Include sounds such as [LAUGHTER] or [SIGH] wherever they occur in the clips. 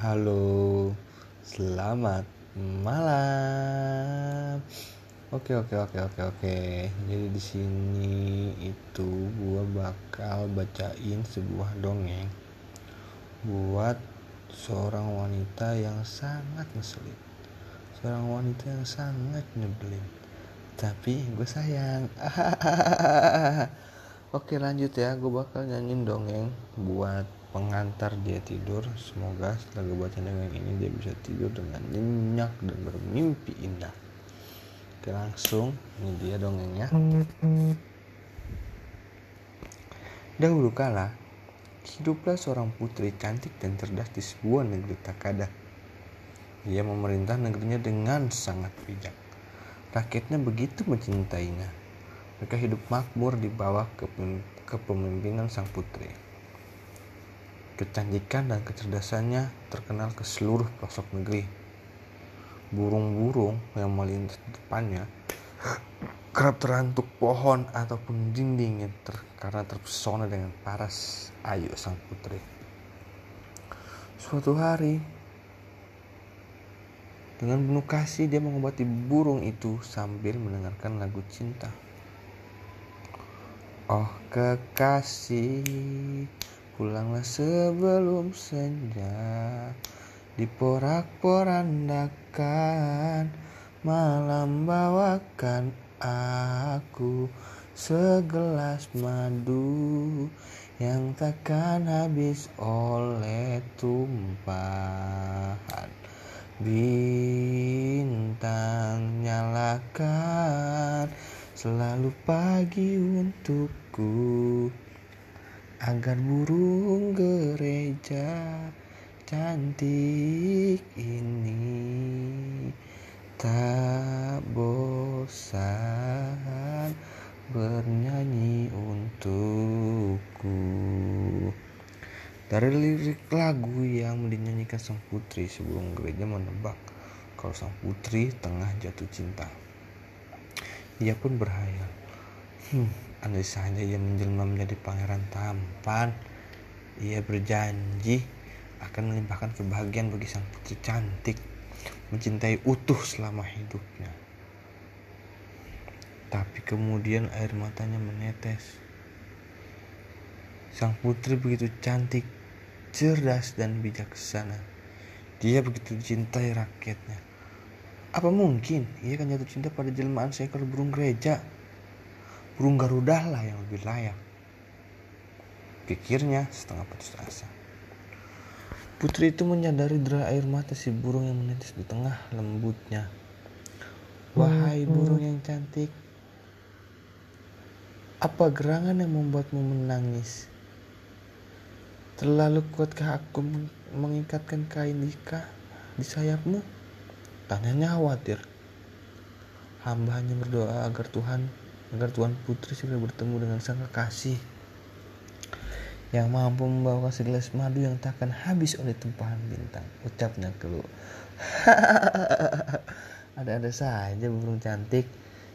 Halo, selamat malam. Oke oke oke oke oke. Jadi di sini itu gua bakal bacain sebuah dongeng buat seorang wanita yang sangat ngeselin. Seorang wanita yang sangat nyebelin. Tapi gue sayang. [LAUGHS] Oke lanjut ya, gue bakal nyanyiin dongeng buat pengantar dia tidur. Semoga setelah baca dongeng ini dia bisa tidur dengan nyenyak dan bermimpi indah. Oke langsung, ini dia dongengnya. Dahulu kala, hiduplah seorang putri cantik dan cerdas di sebuah negeri Takada. Ia memerintah negerinya dengan sangat bijak. Rakyatnya begitu mencintainya. Mereka hidup makmur di bawah kepemimpinan sang putri. Kecantikan dan kecerdasannya terkenal ke seluruh pelosok negeri. Burung-burung yang melintas di depannya [CLEARS THROAT] kerap terantuk pohon ataupun dinding yang ter, karena terpesona dengan paras ayu sang putri. Suatu hari, dengan penuh kasih dia mengobati burung itu sambil mendengarkan lagu cinta. Oh kekasih, pulanglah sebelum senja. Diporak-porandakan, malam bawakan aku segelas madu yang takkan habis oleh tumpahan Bintang nyalakan selalu pagi untukku Agar burung gereja cantik ini Tak bosan bernyanyi untukku dari lirik lagu yang dinyanyikan sang putri sebelum gereja menebak kalau sang putri tengah jatuh cinta. Ia pun berhayal. Hmm, andai saja ia menjelma menjadi pangeran tampan. Ia berjanji akan melimpahkan kebahagiaan bagi sang putri cantik, mencintai utuh selama hidupnya. Tapi kemudian air matanya menetes. Sang putri begitu cantik cerdas dan bijaksana. Dia begitu dicintai rakyatnya. Apa mungkin ia akan jatuh cinta pada jelmaan seekor burung gereja? Burung Garuda lah yang lebih layak. Pikirnya setengah putus asa. Putri itu menyadari derai air mata si burung yang menetes di tengah lembutnya. Wahai burung yang cantik, apa gerangan yang membuatmu menangis? Terlalu kuatkah aku mengikatkan kain nikah di sayapmu? Tanyanya khawatir. Hamba hanya berdoa agar Tuhan, agar Tuhan Putri segera bertemu dengan sang kekasih yang mampu membawa segelas madu yang takkan habis oleh tumpahan bintang. Ucapnya keluh. [LAUGHS] Ada-ada saja burung cantik.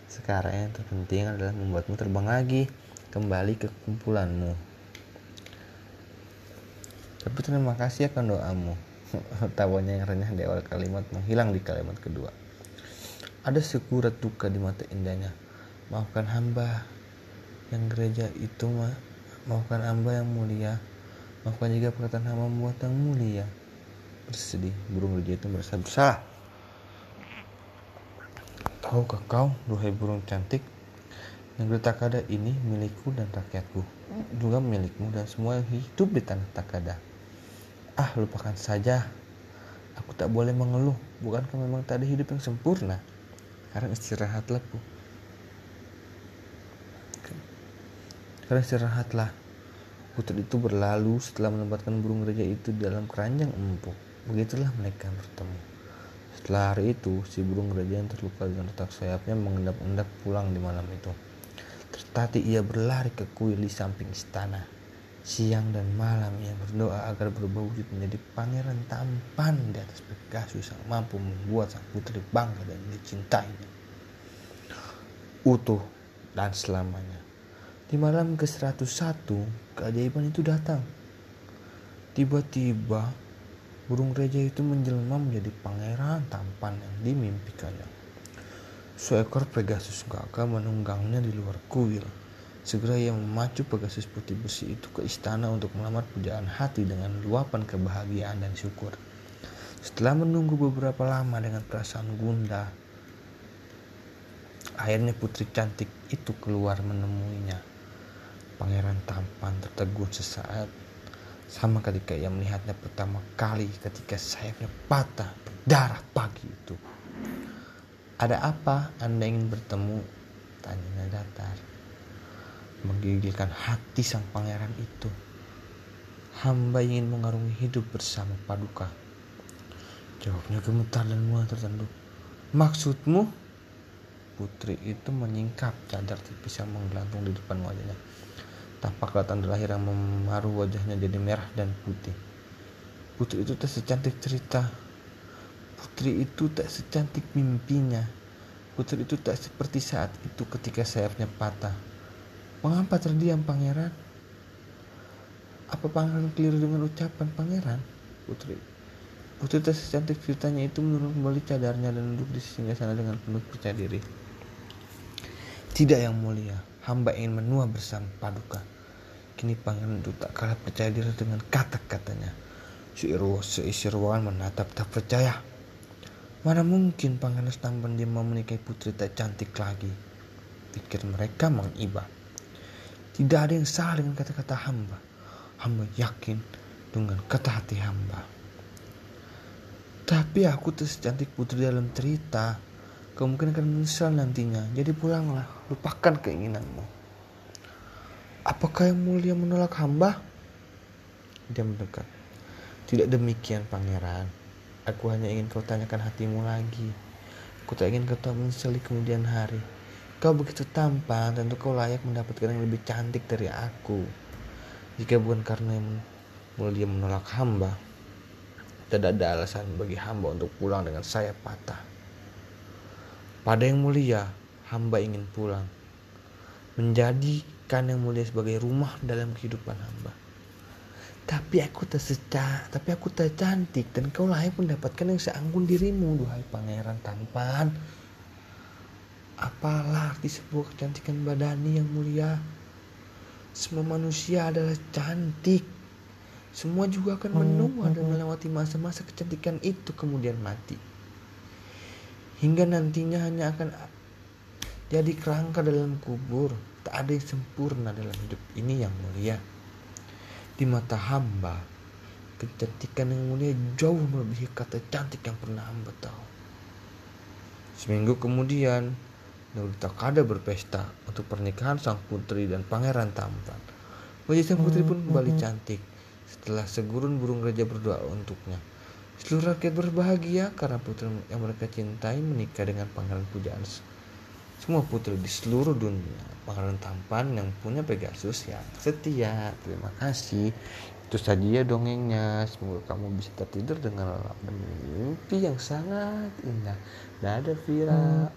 Sekarang yang terpenting adalah membuatmu terbang lagi kembali ke kumpulanmu. Tapi terima kasih akan doamu. [LAUGHS] Tawanya yang renyah di awal kalimat menghilang di kalimat kedua. Ada sekurat duka di mata indahnya. Maafkan hamba yang gereja itu mah. Maafkan hamba yang mulia. Maafkan juga perkataan hamba membuat yang mulia. Bersedih, burung gereja itu merasa bersalah. Tahukah kau, duhai burung cantik, negeri Takada ini milikku dan rakyatku, juga milikmu dan semua yang hidup di tanah Takada. Ah, lupakan saja. Aku tak boleh mengeluh. Bukankah memang tak ada hidup yang sempurna? Sekarang istirahatlah, Bu. Sekarang istirahatlah. Putri itu berlalu setelah menempatkan burung gereja itu dalam keranjang empuk. Begitulah mereka bertemu. Setelah hari itu, si burung gereja yang terluka dengan retak sayapnya mengendap-endap pulang di malam itu. Tertati ia berlari ke kuil di samping istana. Siang dan malam ia berdoa agar berubah wujud menjadi pangeran tampan di atas Pegasus yang mampu membuat sang putri bangga dan dicintainya. Utuh dan selamanya. Di malam ke-101, keajaiban itu datang. Tiba-tiba, Burung reja itu menjelma menjadi pangeran tampan yang dimimpikannya. Seekor Pegasus gagah menunggangnya di luar kuil. Segera ia memacu Pegasus putih besi itu ke istana untuk melamar pujaan hati dengan luapan kebahagiaan dan syukur. Setelah menunggu beberapa lama dengan perasaan gundah, akhirnya putri cantik itu keluar menemuinya. Pangeran tampan tertegun sesaat sama ketika ia melihatnya pertama kali ketika sayapnya patah berdarah pagi itu. Ada apa Anda ingin bertemu? Tanyanya datar. Menggigilkan hati sang pangeran itu. Hamba ingin mengarungi hidup bersama Paduka. Jawabnya gemetar dan mulai tertunduk. Maksudmu? Putri itu menyingkap cadar tipis yang menggelantung di depan wajahnya. Tampak tanda lahir yang memaruh wajahnya jadi merah dan putih. Putri itu tak secantik cerita. Putri itu tak secantik mimpinya. Putri itu tak seperti saat itu ketika sayapnya patah. Mengapa terdiam pangeran? Apa pangeran keliru dengan ucapan pangeran? Putri. Putri tak secantik ceritanya itu menurun kembali cadarnya dan duduk di singgah sana dengan penuh percaya diri. Tidak yang mulia, hamba ingin menua bersama paduka. Kini pangeran itu tak kalah percaya diri dengan kata-katanya. Si Irwo seisi ruangan menatap tak percaya. Mana mungkin pangeran tampan dia mau menikahi putri tak cantik lagi. Pikir mereka mengiba. Tidak ada yang salah dengan kata-kata hamba. Hamba yakin dengan kata hati hamba. Tapi aku tuh secantik putri dalam cerita. Kemungkinan akan menyesal nantinya. Jadi pulanglah, lupakan keinginanmu. Apakah yang mulia menolak hamba? Dia mendekat. Tidak demikian pangeran. Aku hanya ingin kau tanyakan hatimu lagi. Aku tak ingin kau tahu menyesali kemudian hari. Kau begitu tampan, tentu kau layak mendapatkan yang lebih cantik dari aku. Jika bukan karena yang mulia menolak hamba, tidak ada alasan bagi hamba untuk pulang dengan sayap patah. Pada yang mulia, hamba ingin pulang. Menjadi kan yang mulia sebagai rumah dalam kehidupan hamba. Tapi aku tak seca, tapi aku tak cantik dan kau layak mendapatkan yang seanggun dirimu, duhai pangeran tampan. Apalah arti sebuah kecantikan badani yang mulia? Semua manusia adalah cantik. Semua juga akan menua dan melewati masa-masa kecantikan itu kemudian mati. Hingga nantinya hanya akan jadi kerangka dalam kubur. Tak ada yang sempurna dalam hidup ini yang mulia. Di mata hamba, kecantikan yang mulia jauh melebihi kata cantik yang pernah hamba tahu. Seminggu kemudian, Nurul Takada berpesta untuk pernikahan sang putri dan pangeran tampan. Wajah sang putri pun kembali cantik setelah segurun burung raja berdoa untuknya. Seluruh rakyat berbahagia karena putri yang mereka cintai menikah dengan pangeran pujaan semua putri di seluruh dunia pangeran tampan yang punya Pegasus yang setia terima kasih. Itu saja ya dongengnya. Semoga kamu bisa tertidur dengan mimpi yang sangat indah. Dadah Vira